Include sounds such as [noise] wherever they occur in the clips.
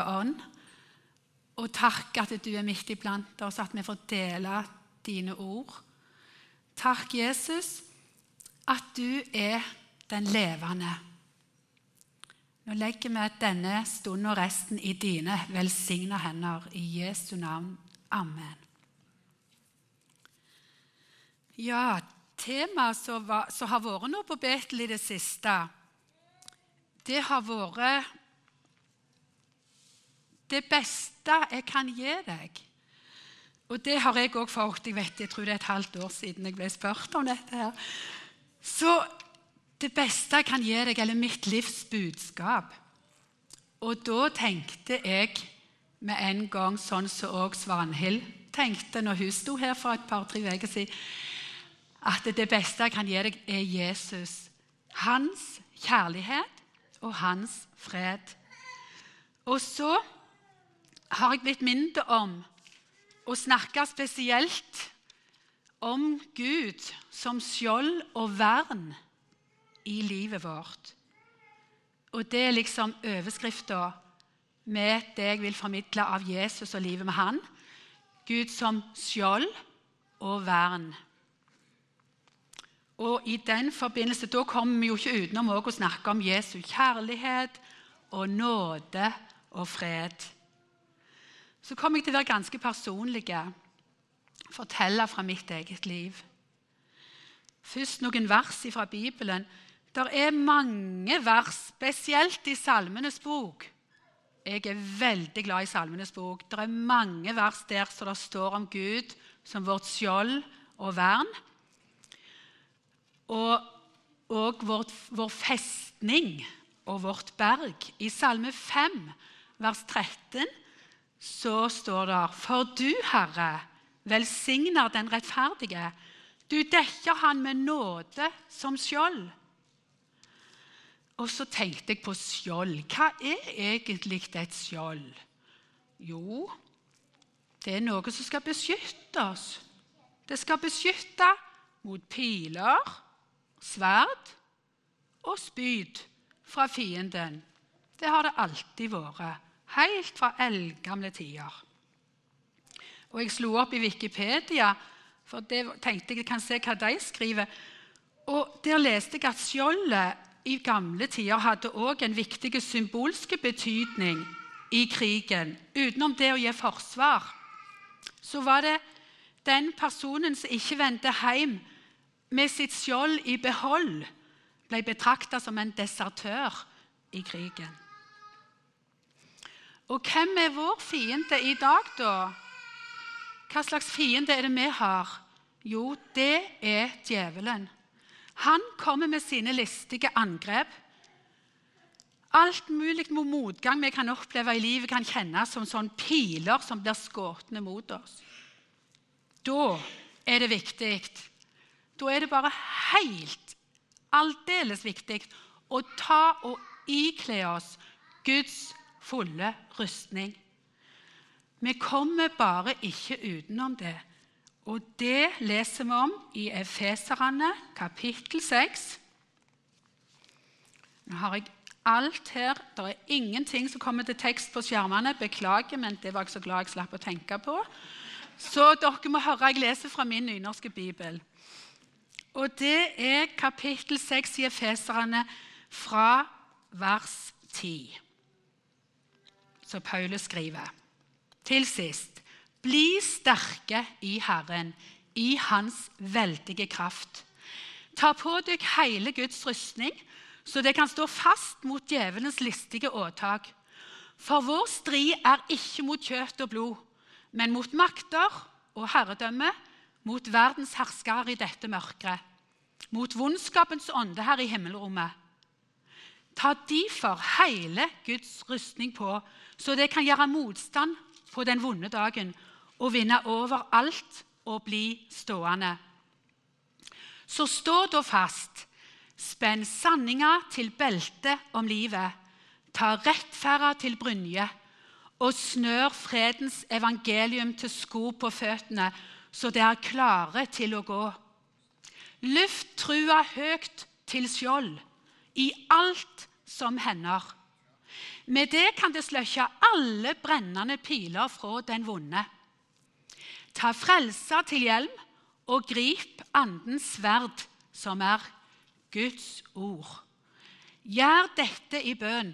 ånd. Og takk at du er midt iblant oss, at vi får dele dine ord. Takk, Jesus, at du er den levende. Nå legger vi denne stunden og resten i dine velsigna hender. I Jesu navn. Amen. Ja, temaet som, har vært nå på Betel i det siste, det har vært det beste jeg kan gi deg. Og det har jeg òg fått. Jeg vet, jeg tror det er et halvt år siden jeg ble spurt om dette. her. Så det beste jeg kan gi deg, eller mitt livs budskap Og da tenkte jeg med en gang sånn som òg Svanhild tenkte når hun sto her for et par-tre uker siden, at det beste jeg kan gi deg, er Jesus. Hans kjærlighet og hans fred. Og så har jeg blitt minnet om å snakke spesielt om Gud som skjold og vern i livet vårt. Og det er liksom overskrifta med det jeg vil formidle av Jesus og livet med han. Gud som skjold og vern. Og i den forbindelse, Da kommer vi jo ikke utenom å snakke om Jesu kjærlighet og nåde og fred så kommer jeg til å være ganske personlig. Fortelle fra mitt eget liv. Først noen vers fra Bibelen. Det er mange vers, spesielt i Salmenes bok. Jeg er veldig glad i Salmenes bok. Det er mange vers der som det står om Gud som vårt skjold og vern. Og, og vårt, vår festning og vårt berg. I Salme 5, vers 13, så står det For du, Herre, velsigner den rettferdige. Du dekker han med nåde som skjold. Og så tenkte jeg på skjold. Hva er egentlig et skjold? Jo, det er noe som skal beskytte oss. Det skal beskytte mot piler, sverd og spyd fra fienden. Det har det alltid vært helt fra eldgamle tider. Og Jeg slo opp i Wikipedia, for det tenkte jeg kan se hva de skriver. Og Der leste jeg at skjoldet i gamle tider hadde også en viktig symbolsk betydning i krigen. Utenom det å gi forsvar, så var det den personen som ikke vendte hjem med sitt skjold i behold, ble betrakta som en desertør i krigen. Og hvem er vår fiende i dag, da? Hva slags fiende er det vi har? Jo, det er djevelen. Han kommer med sine listige angrep. Alt mulig motgang vi kan oppleve i livet, kan kjennes som sånne piler som blir skutt mot oss. Da er det viktig Da er det bare helt, aldeles viktig å ta og ikle oss Guds fulle rustning. Vi kommer bare ikke utenom det. Og det leser vi om i Efeserane kapittel 6. Nå har jeg alt her. Det er ingenting som kommer til tekst på skjermene. Beklager, men det var jeg så glad jeg slapp å tenke på. Så dere må høre jeg leser fra min nynorske bibel. Og det er kapittel 6 i Efeserne fra vers 10 som Paulus skriver. Til sist bli sterke i Herren, i Hans veldige kraft. Ta på dere hele Guds rustning, så det kan stå fast mot djevelens listige åtak. For vår strid er ikke mot kjøtt og blod, men mot makter og herredømme, mot verdens herskere i dette mørket, mot vondskapens ånde her i himmelrommet. Ta derfor hele Guds rustning på, så det kan gjøre motstand på den vonde dagen og vinne over alt og bli stående. Så stå da fast, spenn sanninga til beltet om livet, ta rettferda til brynje og snør fredens evangelium til sko på føttene, så de er klare til å gå. Løft trua høyt til skjold i alt som hender. Med det kan det sløkke alle brennende piler fra den vonde. Ta frelsa til hjelm og grip andens sverd, som er Guds ord. Gjør dette i bønn,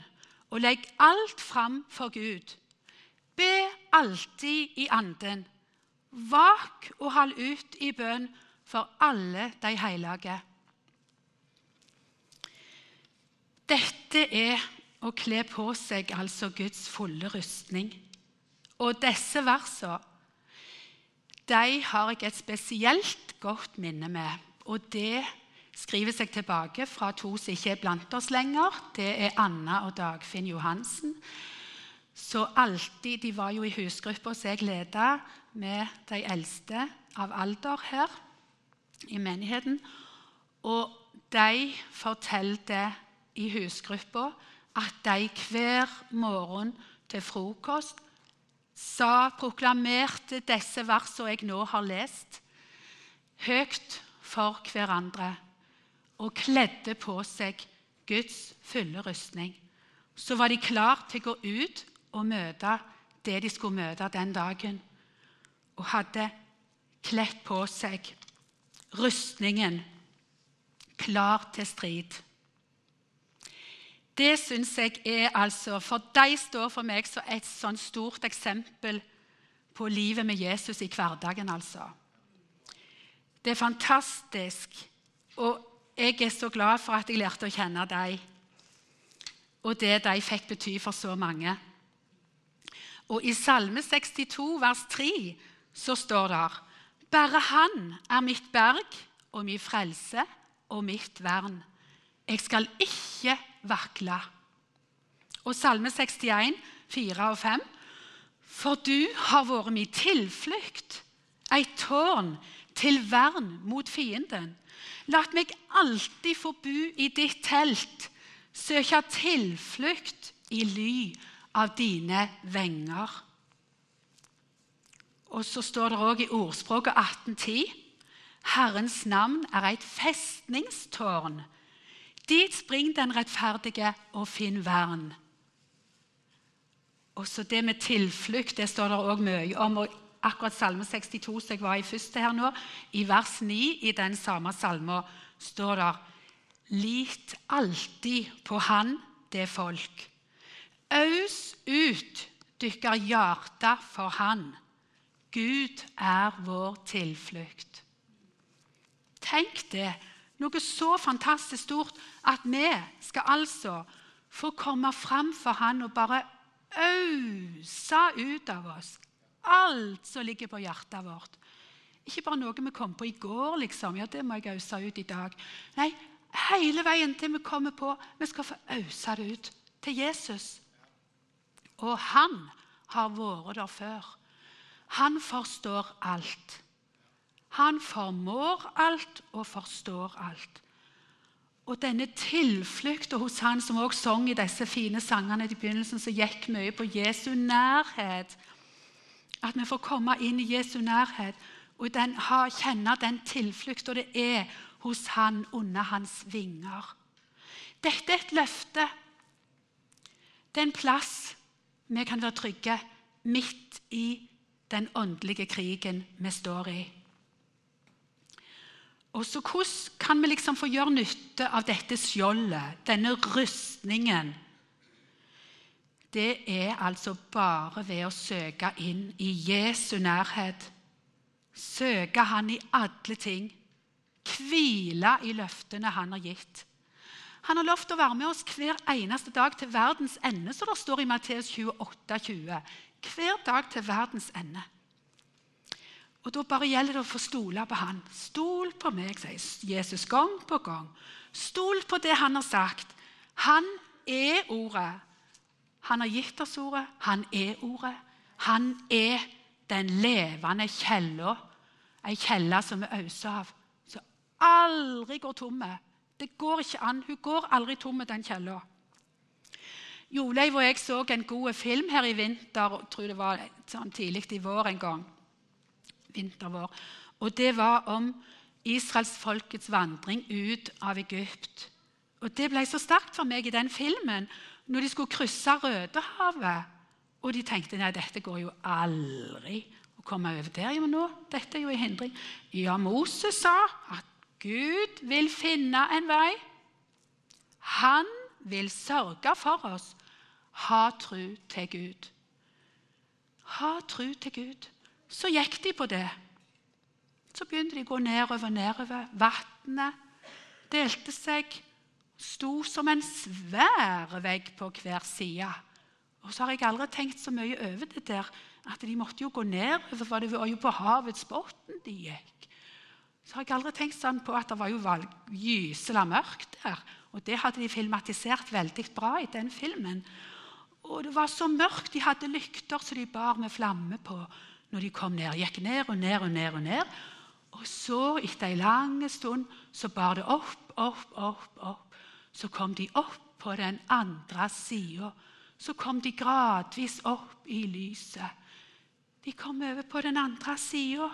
og legg alt fram for Gud. Be alltid i anden. Vak og hold ut i bønn for alle de hellige. Dette er å kle på seg altså Guds fulle rustning. Og disse versene de har jeg et spesielt godt minne med. Og det skriver seg tilbake fra to som ikke er blant oss lenger. Det er Anna og Dagfinn Johansen. Så alltid, De var jo i husgruppa som jeg leda med de eldste av alder her i menigheten. Og de fortalte i husgruppa at de hver morgen til frokost sa, proklamerte disse versene jeg nå har lest, høyt for hverandre og kledde på seg Guds fulle rustning. Så var de klar til å gå ut og møte det de skulle møte den dagen, og hadde kledd på seg rustningen, klar til strid. Det syns jeg er altså For de står for meg som et sånn stort eksempel på livet med Jesus i hverdagen, altså. Det er fantastisk. Og jeg er så glad for at jeg lærte å kjenne dem, og det de fikk bety for så mange. Og i Salme 62, vers 3, så står det Bare Han er mitt berg og min frelse og mitt vern. Jeg skal ikke vakle. Og Salme 61, 4 og 5. For du har vært min tilflukt, et tårn til vern mot fienden. La meg alltid få bo i ditt telt, søke tilflukt i ly av dine venger. Og så står det òg i ordspråket 1810.: Herrens navn er et festningstårn Dit spring den rettferdige og finn vern. Også det med tilflukt det står det òg mye om. og Akkurat Salme 62 som jeg var i første her nå, i vers 9 i den samme salmen står det Lit alltid på Han, det folk. Aus ut dykker hjarta for Han. Gud er vår tilflukt. Tenk det noe så fantastisk stort at vi skal altså få komme fram for Han og bare ause ut av oss alt som ligger på hjertet vårt. Ikke bare noe vi kom på i går, liksom. Ja, det må jeg ause ut i dag. Nei, hele veien til vi kommer på Vi skal få ause det ut til Jesus. Og han har vært der før. Han forstår alt. Han formår alt og forstår alt. Og denne tilflukta hos han som også sang i disse fine sangene i begynnelsen, som gikk mye på Jesu nærhet At vi får komme inn i Jesu nærhet og den, ha, kjenne den tilflukta det er hos han under hans vinger. Dette er et løfte. Det er en plass vi kan være trygge midt i den åndelige krigen vi står i. Og så Hvordan kan vi liksom få gjøre nytte av dette skjoldet, denne rustningen? Det er altså bare ved å søke inn i Jesu nærhet. Søke Han i alle ting. Hvile i løftene Han har gitt. Han har lovt å være med oss hver eneste dag til verdens ende, som det står i Matteus 28, 20. Hver dag til verdens ende. Og Da bare gjelder det å få stole på han. Stol på meg, sier Jesus gang på gang. Stol på det han har sagt. Han er ordet. Han har gitt oss ordet. Han er ordet. Han er den levende kjella. Ei kjelle som vi øser av, som aldri går tomme. Det går ikke an. Hun går aldri tom, den kjella. Joleiv og jeg så en god film her i vinter, jeg tror det var sånn tidlig i vår en gang vinter-vår. Og det var om israelsfolkets vandring ut av Egypt. Og Det ble så sterkt for meg i den filmen når de skulle krysse Rødehavet, og de tenkte nei, dette går jo aldri å komme over der. Jo, nå, dette er jo en hindring. Ja, Moses sa at Gud vil finne en vei. Han vil sørge for oss. Ha tru til Gud. Ha tru til Gud. Så gikk de på det. Så begynte de å gå nedover, nedover. Vannet delte seg sto som en svær vegg på hver side. Og så har jeg aldri tenkt så mye over det der at de måtte jo gå nedover, for det var jo på havets bunn de gikk. Så har jeg aldri tenkt sånn på at det var jo gysela mørkt der. Og det hadde de filmatisert veldig bra i den filmen. Og det var så mørkt. De hadde lykter som de bar med flamme på når de kom ned. Gikk ned og ned og ned. Og ned. Og så, etter ei lang stund, så bar det opp, opp, opp, opp så kom de opp på den andre sida. Så kom de gradvis opp i lyset. De kom over på den andre sida.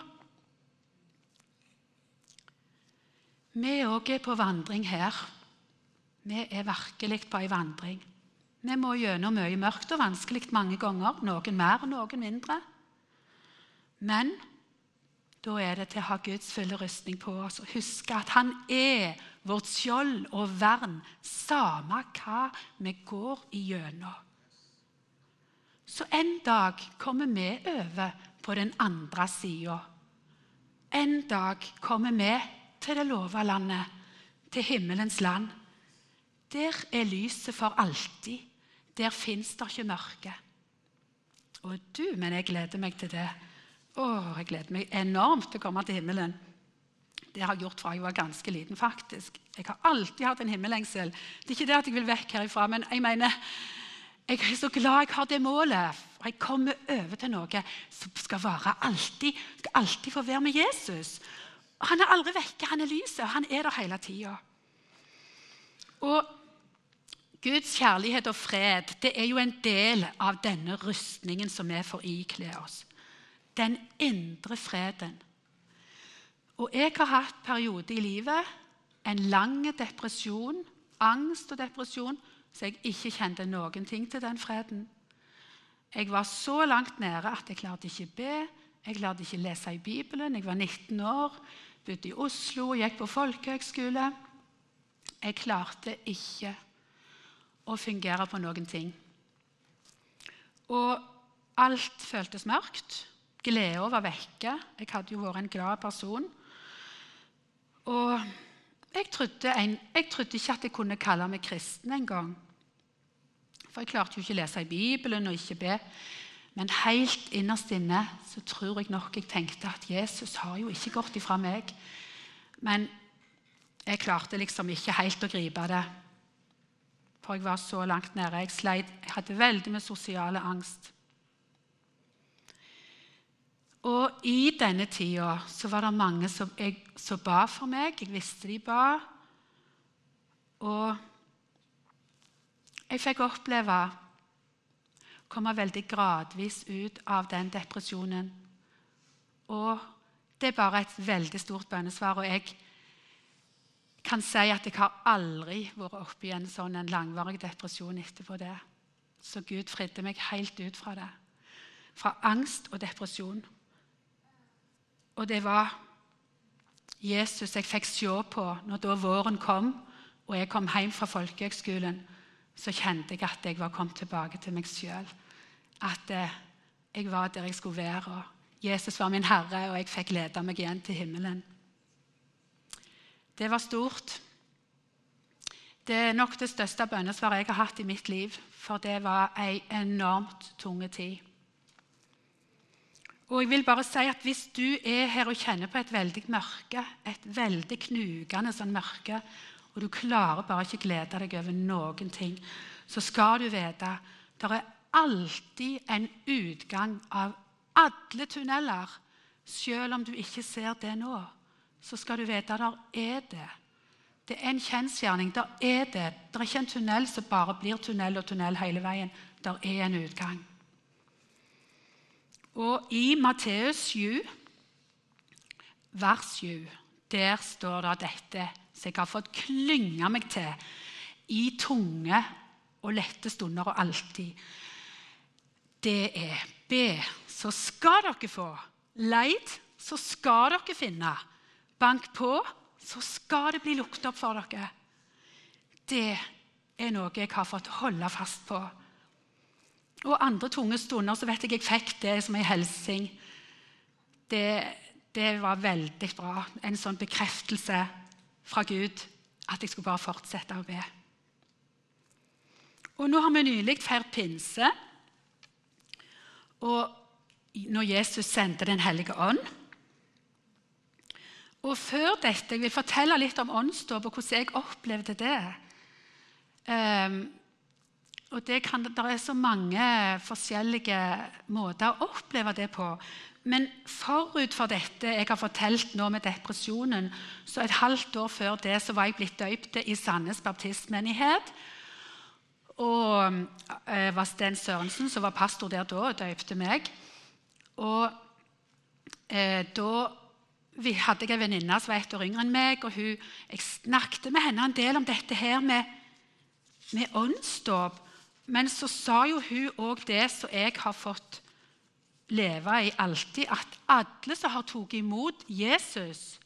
Vi òg er på vandring her. Vi er virkelig på ei vandring. Vi må gjennom mye mørkt og vanskelig mange ganger, noen mer, noen mindre. Men da er det til å ha Guds fulle rustning på oss og huske at Han er vårt skjold og vern, samme hva vi går igjennom. Så en dag kommer vi over på den andre sida. En dag kommer vi til det lova landet, til himmelens land. Der er lyset for alltid. Der fins det ikke mørke. Og du, men jeg gleder meg til det. Å, jeg gleder meg enormt til å komme til himmelen. Det har jeg gjort fra jeg var ganske liten. faktisk. Jeg har alltid hatt en himmellengsel. Det er ikke det at jeg vil vekk herifra, men jeg mener, jeg er så glad jeg har det målet. Og jeg kommer over til noe som skal vare alltid. Skal alltid få være med Jesus. Og Han er aldri vekke. Han er lyset. Han er der hele tida. Og Guds kjærlighet og fred det er jo en del av denne rustningen som vi får ikle oss den indre freden. Og jeg har hatt perioder i livet, en lang depresjon, angst og depresjon, så jeg ikke kjente noen ting til den freden. Jeg var så langt nede at jeg klarte ikke be, jeg klarte ikke lese i Bibelen. Jeg var 19 år, bodde i Oslo gikk på folkehøgskole. Jeg klarte ikke å fungere på noen ting. Og alt føltes mørkt. Gleda var vekke. Jeg hadde jo vært en glad person. Og jeg trodde, en, jeg trodde ikke at jeg kunne kalle meg kristen engang. For jeg klarte jo ikke å lese i Bibelen og ikke be. Men helt innerst inne så tror jeg nok jeg tenkte at Jesus har jo ikke gått ifra meg. Men jeg klarte liksom ikke helt å gripe det. For jeg var så langt nede. Jeg, sleit, jeg hadde veldig med sosiale angst. Og i denne tida så var det mange som, jeg, som ba for meg. Jeg visste de ba. Og jeg fikk oppleve å komme veldig gradvis ut av den depresjonen. Og det er bare et veldig stort bønnesvar. Og jeg kan si at jeg har aldri vært oppe i en sånn langvarig depresjon etterpå det. Så Gud fridde meg helt ut fra det. Fra angst og depresjon. Og det var Jesus jeg fikk se på når da våren kom og jeg kom hjem fra folkehøgskolen. Så kjente jeg at jeg var kommet tilbake til meg sjøl. At eh, jeg var der jeg skulle være. og Jesus var min herre, og jeg fikk lede meg igjen til himmelen. Det var stort. Det er nok det største bønnesvaret jeg har hatt i mitt liv. For det var ei enormt tunge tid. Og jeg vil bare si at Hvis du er her og kjenner på et veldig mørke, et veldig knugende sånn mørke, og du klarer bare ikke glede deg over noen ting, så skal du vite det er alltid en utgang av alle tunneler. Selv om du ikke ser det nå, så skal du vite det er det. Det er en kjensgjerning. Der er det. Det er ikke en tunnel som bare blir tunnel og tunnel hele veien. Der er en utgang. Og i Matteus 7, vers 7, der står det dette som jeg har fått klynge meg til i tunge og lette stunder og alltid, det er be, så skal dere få. Leid, så skal dere finne. Bank på, så skal det bli lukket opp for dere. Det er noe jeg har fått holde fast på. Og andre tunge stunder så vet jeg jeg fikk det som en hilsing. Det, det var veldig bra. En sånn bekreftelse fra Gud at jeg skulle bare fortsette å be. Og nå har vi nylig feiret pinse. Og når Jesus sendte Den hellige ånd. Og før dette, Jeg vil fortelle litt om åndsdåp og hvordan jeg opplevde det. Um, og det, kan, det er så mange forskjellige måter å oppleve det på. Men forut for dette jeg har fortalt nå med depresjonen, så et halvt år før det så var jeg blitt døypt i Sandnes baptistmenighet. Og eh, var Sten Sørensen, som var pastor der da, og døypte meg. Og eh, da vi hadde jeg en venninne som var ett år yngre enn meg. og hun, Jeg snakket med henne en del om dette her med, med åndsdåp. Men så sa jo hun òg det som jeg har fått leve i alltid, at alle som har tatt imot Jesus,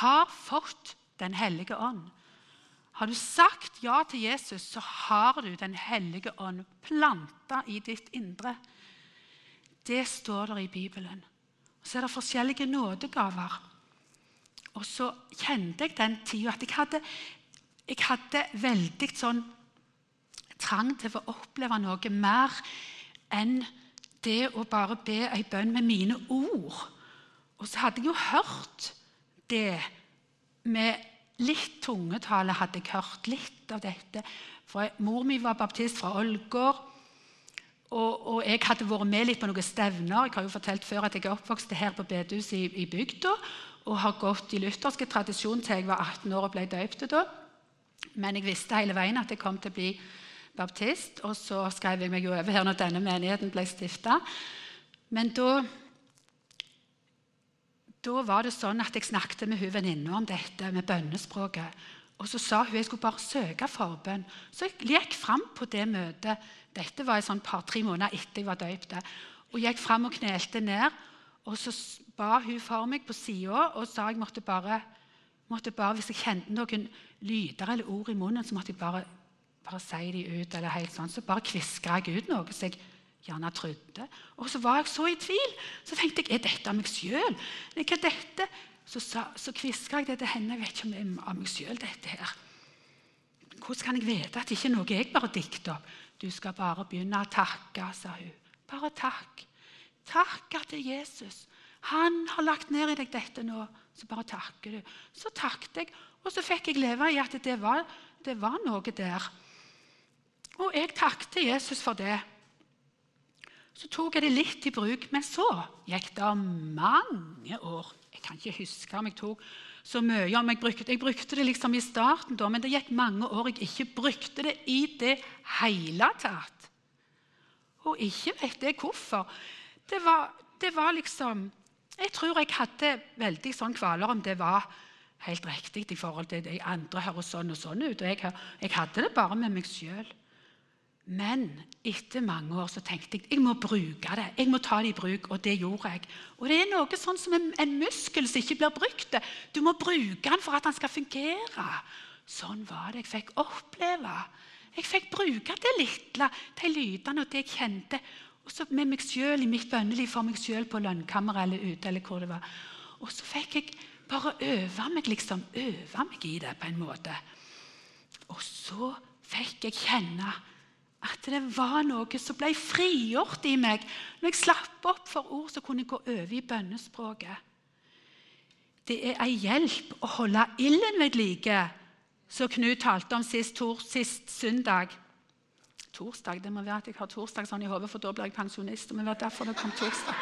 har fått Den hellige ånd. Har du sagt ja til Jesus, så har du Den hellige ånd planta i ditt indre. Det står der i Bibelen. Så er det forskjellige nådegaver. Og så kjente jeg den tida at jeg hadde, jeg hadde veldig sånn trang til å oppleve noe mer enn det å bare be ei bønn med mine ord. Og så hadde jeg jo hørt det med litt tungetale. hadde jeg hørt litt av dette. For Mor mi var baptist fra Ålgård. Og, og, jeg hadde vært med litt på noen stevner. Jeg har jo fortalt før at jeg er oppvokst her på bedehuset i, i bygda. Og har gått i lutherske tradisjon til jeg var 18 år og ble døpt. da. Men jeg visste hele veien at jeg kom til å bli baptist. Og så skrev jeg meg over her når denne menigheten ble stifta. Men da, da var det sånn at jeg snakket med hun venninna om dette med bønnespråket. Og så sa hun jeg skulle bare søke forbønn. Så jeg gikk fram på det møtet. Dette var et sånn par-tre måneder etter jeg var døpt. Og gikk fram og knelte ned. Og så ba hun for meg på sida og sa jeg måtte bare, måtte bare Hvis jeg kjente noen lyder eller ord i munnen, så måtte jeg bare bare si de ut, eller helt sånn, så bare kviskra ut noe som jeg gjerne trodde. Og så var jeg så i tvil. Så tenkte jeg er dette av meg sjøl? Hva er dette? Så, så, så kviska jeg det til henne. Jeg vet ikke om det er av meg sjøl, dette her. Hvordan kan jeg vite at det ikke er noe jeg bare dikter opp? Du skal bare begynne å takke, sa hun. Bare takk. Takk at det er Jesus. Han har lagt ned i deg dette nå. Så bare takker du. Så takket jeg, og så fikk jeg leve i at det var, det var noe der. Og jeg takket Jesus for det. Så tok jeg det litt i bruk, men så gikk det mange år. Jeg kan ikke huske om jeg tok så mye. om Jeg brukte, jeg brukte det liksom i starten, da, men det gikk mange år jeg ikke brukte det i det hele tatt. Og ikke vet jeg hvorfor. Det var, det var liksom Jeg tror jeg hadde veldig sånn kvaler om det var helt riktig i forhold til de andre høres sånn og sånn ut. Og jeg, jeg hadde det bare med meg sjøl. Men etter mange år så tenkte jeg jeg må bruke det. Jeg må ta det i bruk, og det gjorde jeg. Og det er noe sånn som en, en muskel som ikke blir brukt. Du må bruke den for at den skal fungere. Sånn var det jeg fikk oppleve. Jeg fikk bruke det lille, de lydene og det jeg kjente. Og så med meg selv i mitt bønneliv for meg sjøl på lønnkammeret eller ute. eller hvor det var. Og så fikk jeg bare øve meg liksom, øve meg i det på en måte. Og så fikk jeg kjenne at det var noe som ble frigjort i meg når jeg slapp opp for ord som kunne gå over i bønnespråket. Det er ei hjelp å holde ilden ved like, som Knut talte om sist, tor, sist søndag. Torsdag, Det må være at jeg har torsdag sånn i hodet, for da blir jeg pensjonist. det være derfor det kom torsdag.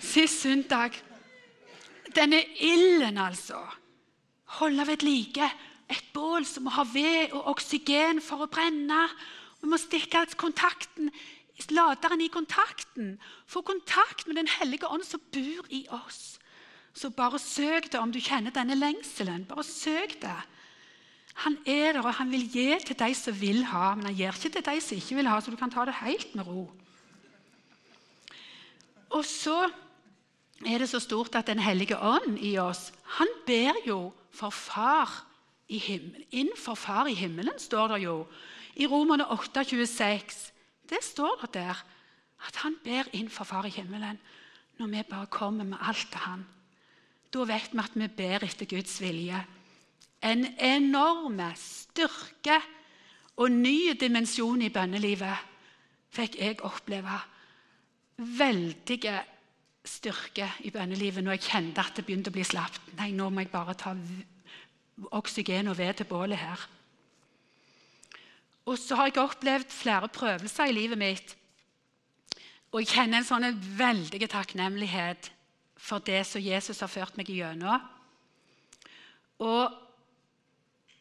Sist søndag. Denne ilden, altså. Holde ved like et bål som må ha ved og oksygen for å brenne. Vi må stikke kontakten, laderen i kontakten. Få kontakt med Den hellige ånd som bor i oss. Så bare søk det om du kjenner denne lengselen. Bare søk det. Han er der, og han vil gi til de som vil ha, men han gir ikke til de som ikke vil ha, så du kan ta det helt med ro. Og så er det så stort at Den hellige ånd i oss, han ber jo for far. Innenfor far i himmelen, står det jo. I Romerne 8, 26. Det står det der. At han ber innenfor far i himmelen når vi bare kommer med alt til han. Da vet vi at vi ber etter Guds vilje. En enorme styrke og ny dimensjon i bønnelivet fikk jeg oppleve. Veldige styrke i bønnelivet når jeg kjente at det begynte å bli slapt. Nei, nå må jeg bare ta oksygen og ved til bålet her. Og så har jeg opplevd flere prøvelser i livet mitt. Og jeg kjenner en sånn veldig takknemlighet for det som Jesus har ført meg igjennom. Og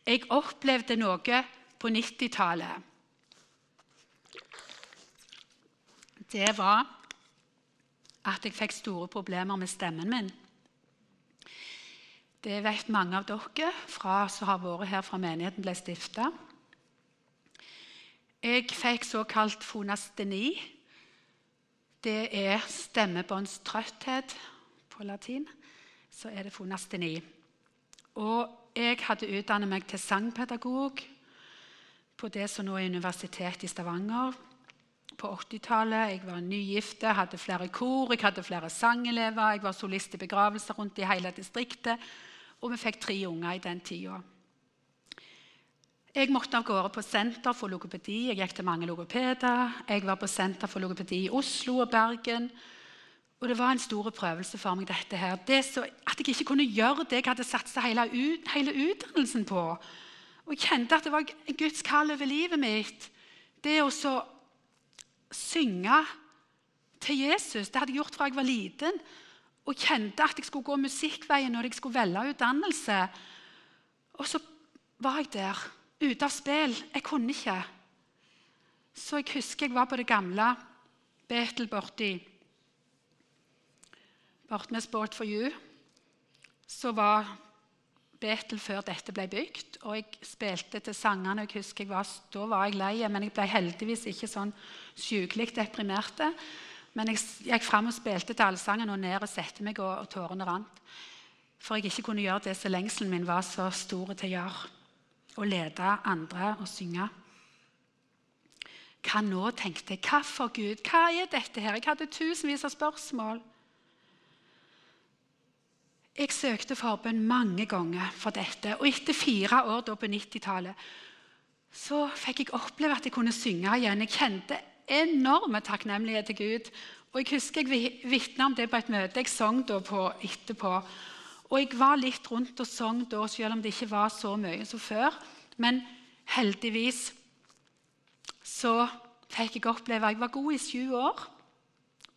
jeg opplevde noe på 90-tallet. Det var at jeg fikk store problemer med stemmen min. Det vet mange av dere fra, som har vært her fra menigheten ble stifta. Jeg fikk såkalt fonasteni. Det er stemmebåndstrøtthet på latin. Så er det fonasteni. Og jeg hadde utdannet meg til sangpedagog på det som nå er Universitetet i Stavanger på 80-tallet. Jeg var nygift, hadde flere kor, jeg hadde flere sangelever. Jeg var solist i begravelser rundt i hele distriktet. Og vi fikk tre unger i den tida. Jeg måtte av gårde på senter for logopedi. Jeg gikk til mange logopeder. Jeg var på senter for logopedi i Oslo og Bergen. Og det var en stor prøvelse for meg, dette her. Det så, at jeg ikke kunne gjøre det jeg hadde satsa hele, hele, utdannelsen på. Og jeg kjente at det var Guds kall over livet mitt. Det å så synge til Jesus. Det hadde jeg gjort fra jeg var liten. Og kjente at jeg skulle gå musikkveien når jeg skulle velge utdannelse. Og så var jeg der, ute av spill. Jeg kunne ikke. Så jeg husker jeg var på det gamle Betel borti Borte med Sport for you. Så var Betel før dette ble bygd. Og jeg spilte til sangene. jeg husker jeg var, Da var jeg lei, men jeg ble heldigvis ikke sånn sykelig deprimert. Men jeg gikk fram og spilte til allsangen og ned og satte meg, og, og tårene rant. For jeg ikke kunne gjøre det så lengselen min var så stor til å gjøre. Å lede andre og synge. Hva nå, tenkte jeg. Hva for Gud? Hva er dette her? Jeg hadde tusenvis av spørsmål. Jeg søkte forbønn mange ganger for dette. Og etter fire år da på 90-tallet så fikk jeg oppleve at jeg kunne synge igjen. Jeg kjente enorme takknemlighet til Gud. Og Jeg husker jeg vitna om det på et møte jeg sang da på etterpå. Og Jeg var litt rundt og sang da, selv om det ikke var så mye som før. Men heldigvis så fikk jeg oppleve Jeg var god i sju år.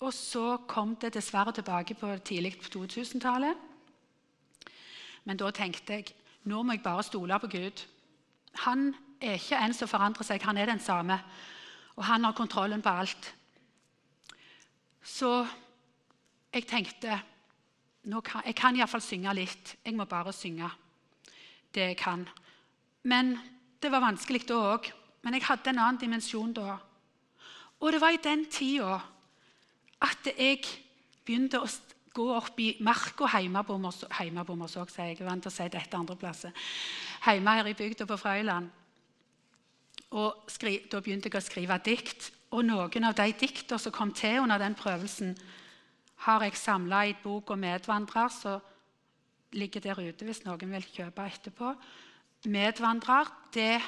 Og så kom det dessverre tilbake på tidlig på 2000-tallet. Men da tenkte jeg nå må jeg bare stole på Gud. Han er ikke en som forandrer seg, han er den samme. Og han har kontrollen på alt. Så jeg tenkte kan, Jeg kan iallfall synge litt. Jeg må bare synge det jeg kan. Men det var vanskelig da òg. Men jeg hadde en annen dimensjon da. Og det var i den tida at jeg begynte å gå opp i marka hjemme på Morsåk, sier jeg. Jeg er vant til å si dette andre plasser. Hjemme her i bygda på Frøyland. Og skri, Da begynte jeg å skrive dikt. Og noen av de diktene som kom til under den prøvelsen, har jeg samla i boka 'Medvandrer', som ligger der ute hvis noen vil kjøpe etterpå. 'Medvandrer' det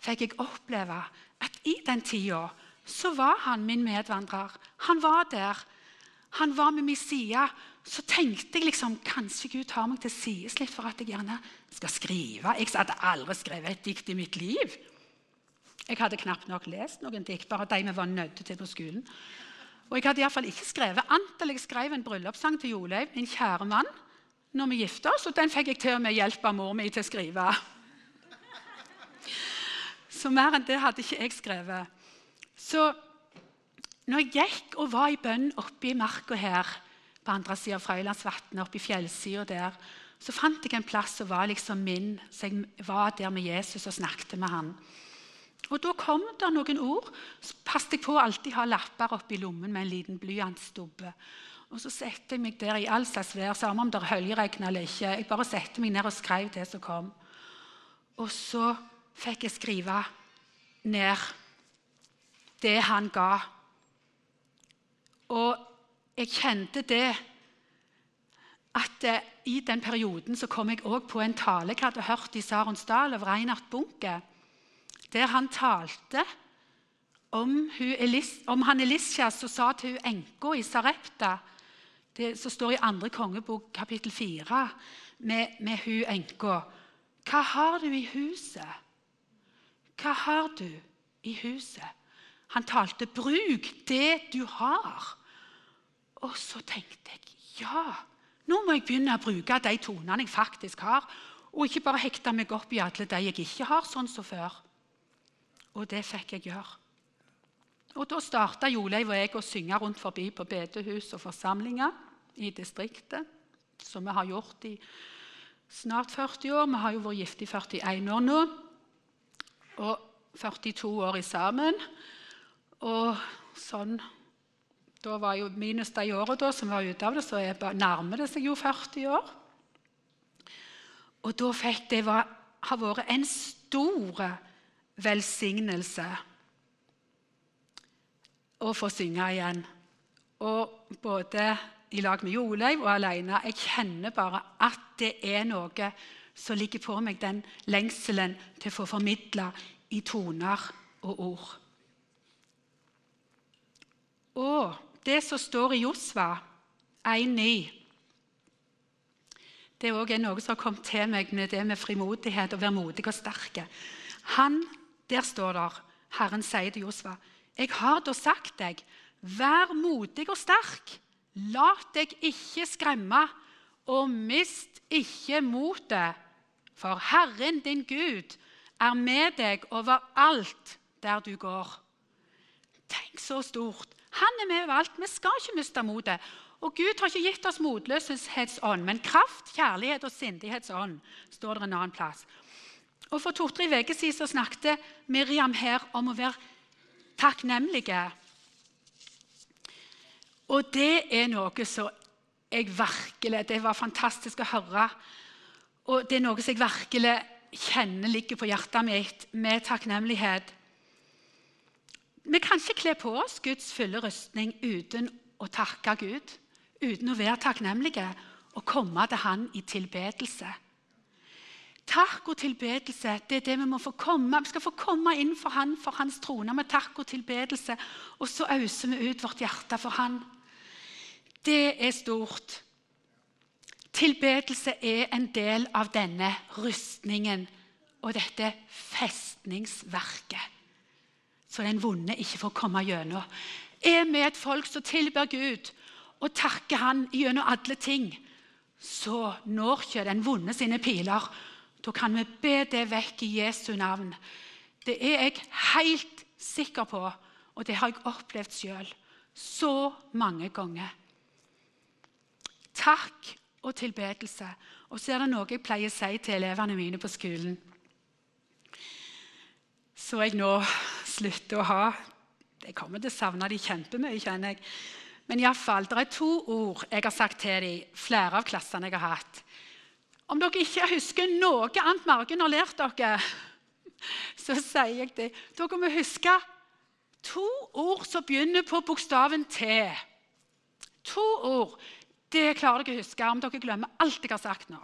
fikk jeg oppleve at i den tida så var han min medvandrer. Han var der han var med min side, så tenkte jeg liksom, kanskje Gud tar meg til sides litt for at jeg gjerne skal skrive. Jeg hadde aldri skrevet et dikt i mitt liv. Jeg hadde knapt nok lest noen dikt, bare de vi var nødt til på skolen. Og jeg hadde iallfall ikke skrevet enn jeg skrev en bryllupssang til Joleiv, min kjære mann, når vi gifta oss, og den fikk jeg til og med hjelp av mor mi til å skrive. Så mer enn det hadde ikke jeg skrevet. Så når jeg gikk og var i bønn oppe i marka her, på andre sida av Frøylandsvatnet, oppe i fjellsida der, Så fant jeg en plass som var liksom min, så jeg var der med Jesus og snakket med han. Og Da kom det noen ord. Så passet jeg på å alltid ha lapper oppi lommen med en liten blyantstubbe. Og så satte jeg meg der i all slags vær, samme om det er høljregn eller ikke. Jeg bare sette meg ned og skrev det som kom. Og så fikk jeg skrive ned det han ga. Og jeg kjente det at eh, i den perioden så kom jeg òg på en tale jeg hadde hørt i Saronsdal av Reinhard Bunke, der han talte om, Elis, om han Elisja som sa til hun enka i Sarepta Det som står i andre kongebok, kapittel 4, med, med hun enka. Hva har du i huset? Hva har du i huset? Han talte 'bruk det du har'. Og så tenkte jeg ja, nå må jeg begynne å bruke de tonene jeg faktisk har, og ikke bare hekte meg opp i alle de jeg ikke har, sånn som før. Og det fikk jeg gjøre. Og Da starta Joleiv og jeg å synge rundt forbi på bedehus og forsamlinger i distriktet, som vi har gjort i snart 40 år. Vi har jo vært gift i 41 år nå. Og 42 år i sammen. Og sånn Da var jo minus de åra som var ute av det, så nærmer det seg jo 40 år. Og da fikk det ha vært en stor velsignelse å få synge igjen. Og både i lag med Joleiv og alene. Jeg kjenner bare at det er noe som ligger på meg, den lengselen til å få formidla i toner og ord. Og det som står i Josva 1,9 Det er noe som har kommet til meg med det med frimodighet og være modig og sterk. Han, Der står det Herren sier til Josva, 'Jeg har da sagt deg, vær modig og sterk.' La deg ikke skremme, og mist ikke motet, for Herren din Gud er med deg overalt der du går. Tenk så stort! Han er med overalt. Vi skal ikke miste motet. Og Gud har ikke gitt oss motløshetsånd, men kraft, kjærlighet og sindighetsånd, står det en annen plass. Og For to-tre uker siden snakket Miriam her om å være takknemlige. Og det er noe som jeg virkelig Det var fantastisk å høre. Og det er noe som jeg virkelig kjenner ligger på hjertet mitt med takknemlighet. Vi kan ikke kle på oss Guds fulle rustning uten å takke Gud, uten å være takknemlige og komme til Han i tilbedelse. Takk og tilbedelse det er det vi må få komme. Vi skal få komme inn for Han for Hans trone med takk og tilbedelse. Og så auser vi ut vårt hjerte for Han. Det er stort. Tilbedelse er en del av denne rustningen og dette festningsverket. Så den vonde ikke får komme gjennom. Er vi et folk som tilber Gud og takker Han gjennom alle ting, så når ikke den vonde sine piler. Da kan vi be det vekk i Jesu navn. Det er jeg helt sikker på, og det har jeg opplevd sjøl så mange ganger takk og tilbedelse. Og så er det noe jeg pleier å si til elevene mine på skolen. Så jeg nå slutter å ha Jeg kommer til å savne de kjempemye, kjenner jeg. Men iallfall, det er to ord jeg har sagt til dem, flere av klassene jeg har hatt. Om dere ikke husker noe annet Margunn har lært dere, [laughs] så sier jeg det. Dere må huske to ord som begynner på bokstaven T. To ord. Det klarer dere å huske om dere glemmer alt jeg har sagt nå.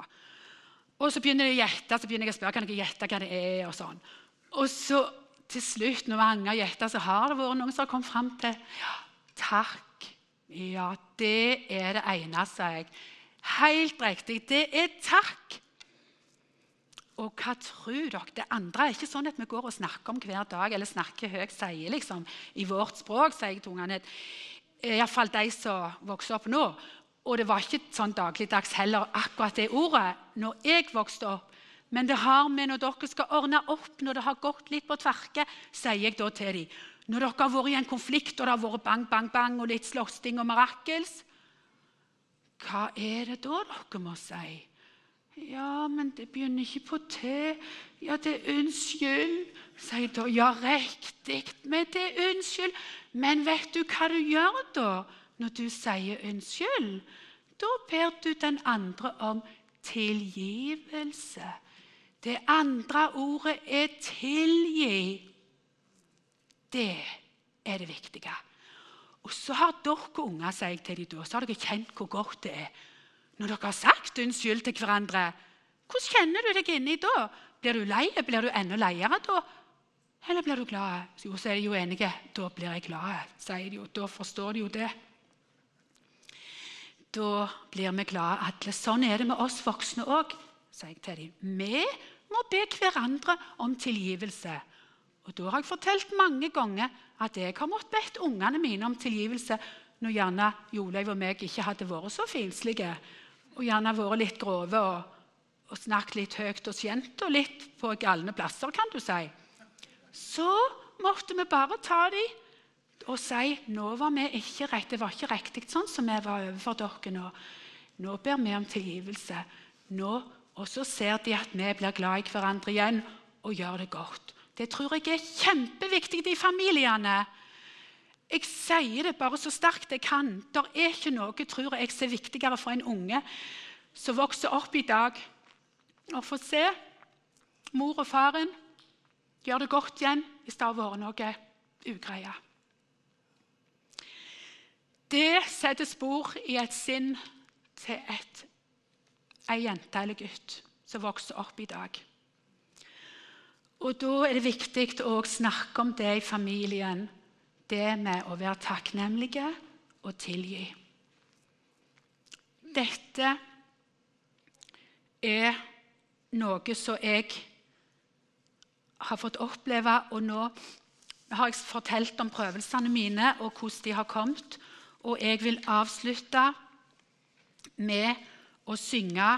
Og så begynner jeg å gjette, så begynner jeg å spørre kan dere gjette hva det er. Og sånn. Og så til slutt, når mange har gjetta, så har det vært noen som har kommet fram til ja, takk. Ja, det er det ene, sa jeg. Helt riktig. Det er takk. Og hva tror dere? Det andre er ikke sånn at vi går og snakker om hver dag, eller snakker høyt, sier liksom i vårt språk, sier tungene. Iallfall de som vokser opp nå. Og det var ikke sånn dagligdags heller, akkurat det ordet, når jeg vokste opp. Men det har med når dere skal ordne opp, når det har gått litt på tverke, sier jeg da til dem. Når dere har vært i en konflikt og det har vært bang, bang, bang og litt slåssing og mirakels, hva er det da dere må si? Ja, men det begynner ikke på T. Ja, det er unnskyld. Sier da. Ja, riktig, men det er unnskyld. Men vet du hva du gjør da, når du sier unnskyld? Da ber du den andre om tilgivelse. Det andre ordet er 'tilgi'. Det er det viktige. Og så har dere unger, sier jeg til dem da, så har dere kjent hvor godt det er. Når dere har sagt unnskyld til hverandre, hvordan kjenner du deg inni da? Blir du lei? Blir du enda leiere da? Eller blir du glad? Jo, så er de jo enige. Da blir jeg glad, sier de jo. Da forstår de jo det. Da blir vi glade alle. Sånn er det med oss voksne òg, sier jeg til dem. Vi må be hverandre om tilgivelse. Og Da har jeg fortalt mange ganger at jeg har måttet bedt ungene mine om tilgivelse når gjerne Joleiv og meg ikke hadde vært så finslige, og gjerne vært litt grove og, og snakket litt høyt og skjent og litt på galne plasser, kan du si. Så måtte vi bare ta dem og si nå var vi ikke rett, det var ikke riktig sånn som vi var overfor dere nå. Nå ber vi om tilgivelse. Nå, og så ser de at vi blir glad i hverandre igjen og gjør det godt. Det tror jeg er kjempeviktig i familiene. Jeg sier det bare så sterkt jeg kan. Det er ikke noe tror jeg, som er viktigere for en unge som vokser opp i dag, å få se mor og faren gjøre det godt igjen hvis det har vært noe ugreie. Det setter spor i et sinn til et, ei jente eller gutt som vokser opp i dag. Og Da er det viktig å snakke om det i familien, det med å være takknemlige og tilgi. Dette er noe som jeg har fått oppleve, og nå har jeg fortalt om prøvelsene mine og hvordan de har kommet. Og jeg vil avslutte med å synge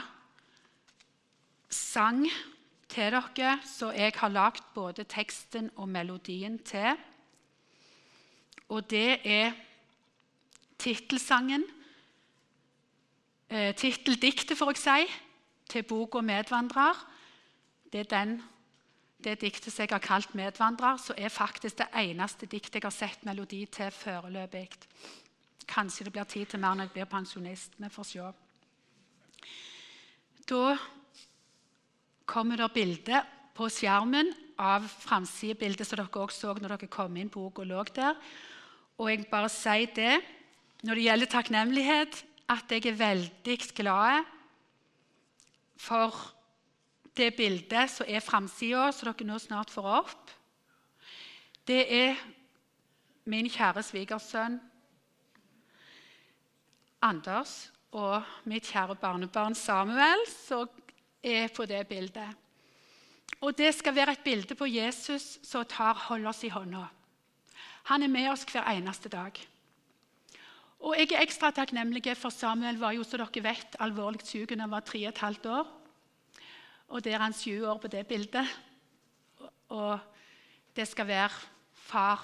sang til dere som jeg har lagd både teksten og melodien til. Og det er tittelsangen, eh, titteldiktet, får jeg si, til boka 'Medvandrer'. Det er den, det diktet som jeg har kalt 'Medvandrer', som er faktisk det eneste diktet jeg har sett melodi til foreløpig. Kanskje det blir tid til mer når jeg blir pensjonist. Vi får se. Da kommer det bilde på skjermen av framsidebildet som dere også så når dere kom inn. Boka lå der. Og jeg bare sier det når det gjelder takknemlighet, at jeg er veldig glad for det bildet som er framsida, som dere nå snart får opp. Det er min kjære svigersønn Anders og mitt kjære barnebarn Samuel som er på det bildet. Og Det skal være et bilde på Jesus som tar, holder oss i hånda. Han er med oss hver eneste dag. Og Jeg er ekstra takknemlig for Samuel var jo, som dere vet, alvorlig syk da han var tre og et halvt år. Og Det er han sju år på det bildet. Og det skal være far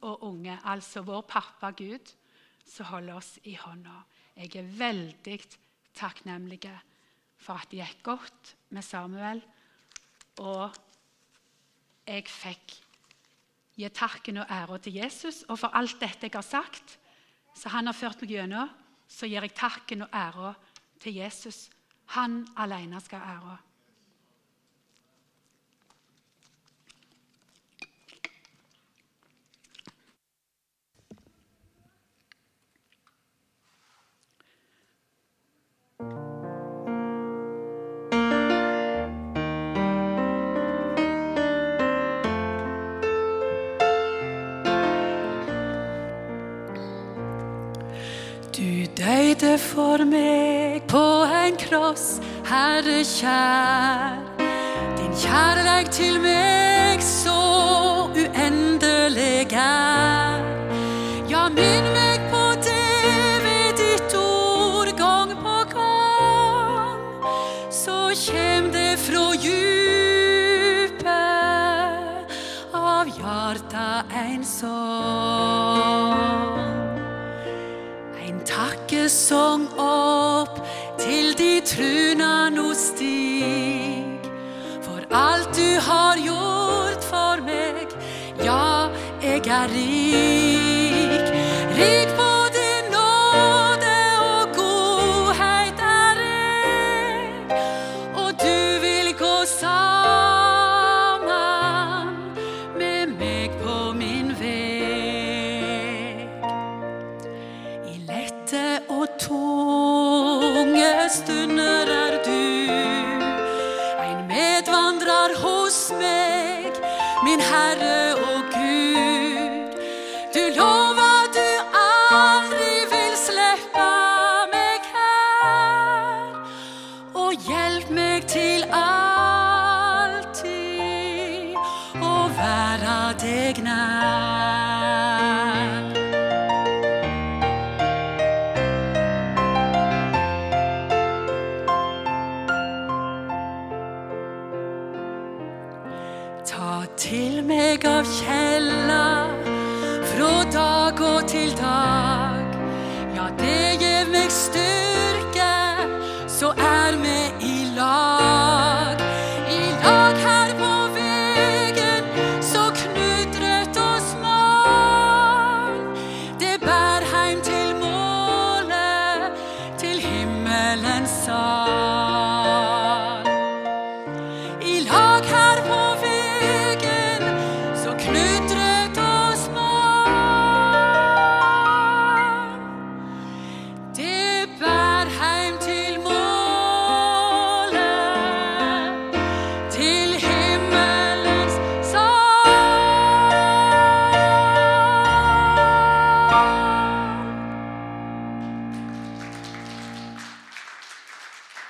og unge, altså vår pappa Gud som holder oss i hånda. Jeg er veldig takknemlig for at det gikk godt med Samuel. Og jeg fikk gi takken og æra til Jesus. Og for alt dette jeg har sagt, så han har ført meg gjennom, så gir jeg takken og æra til Jesus. Han alene skal ha æra. Døde for meg på en kross, Herre kjær. Din kjærleik til meg så lovsang opp til de truna nå stig. For alt du har gjort for meg, ja, jeg er rik. jag tecknar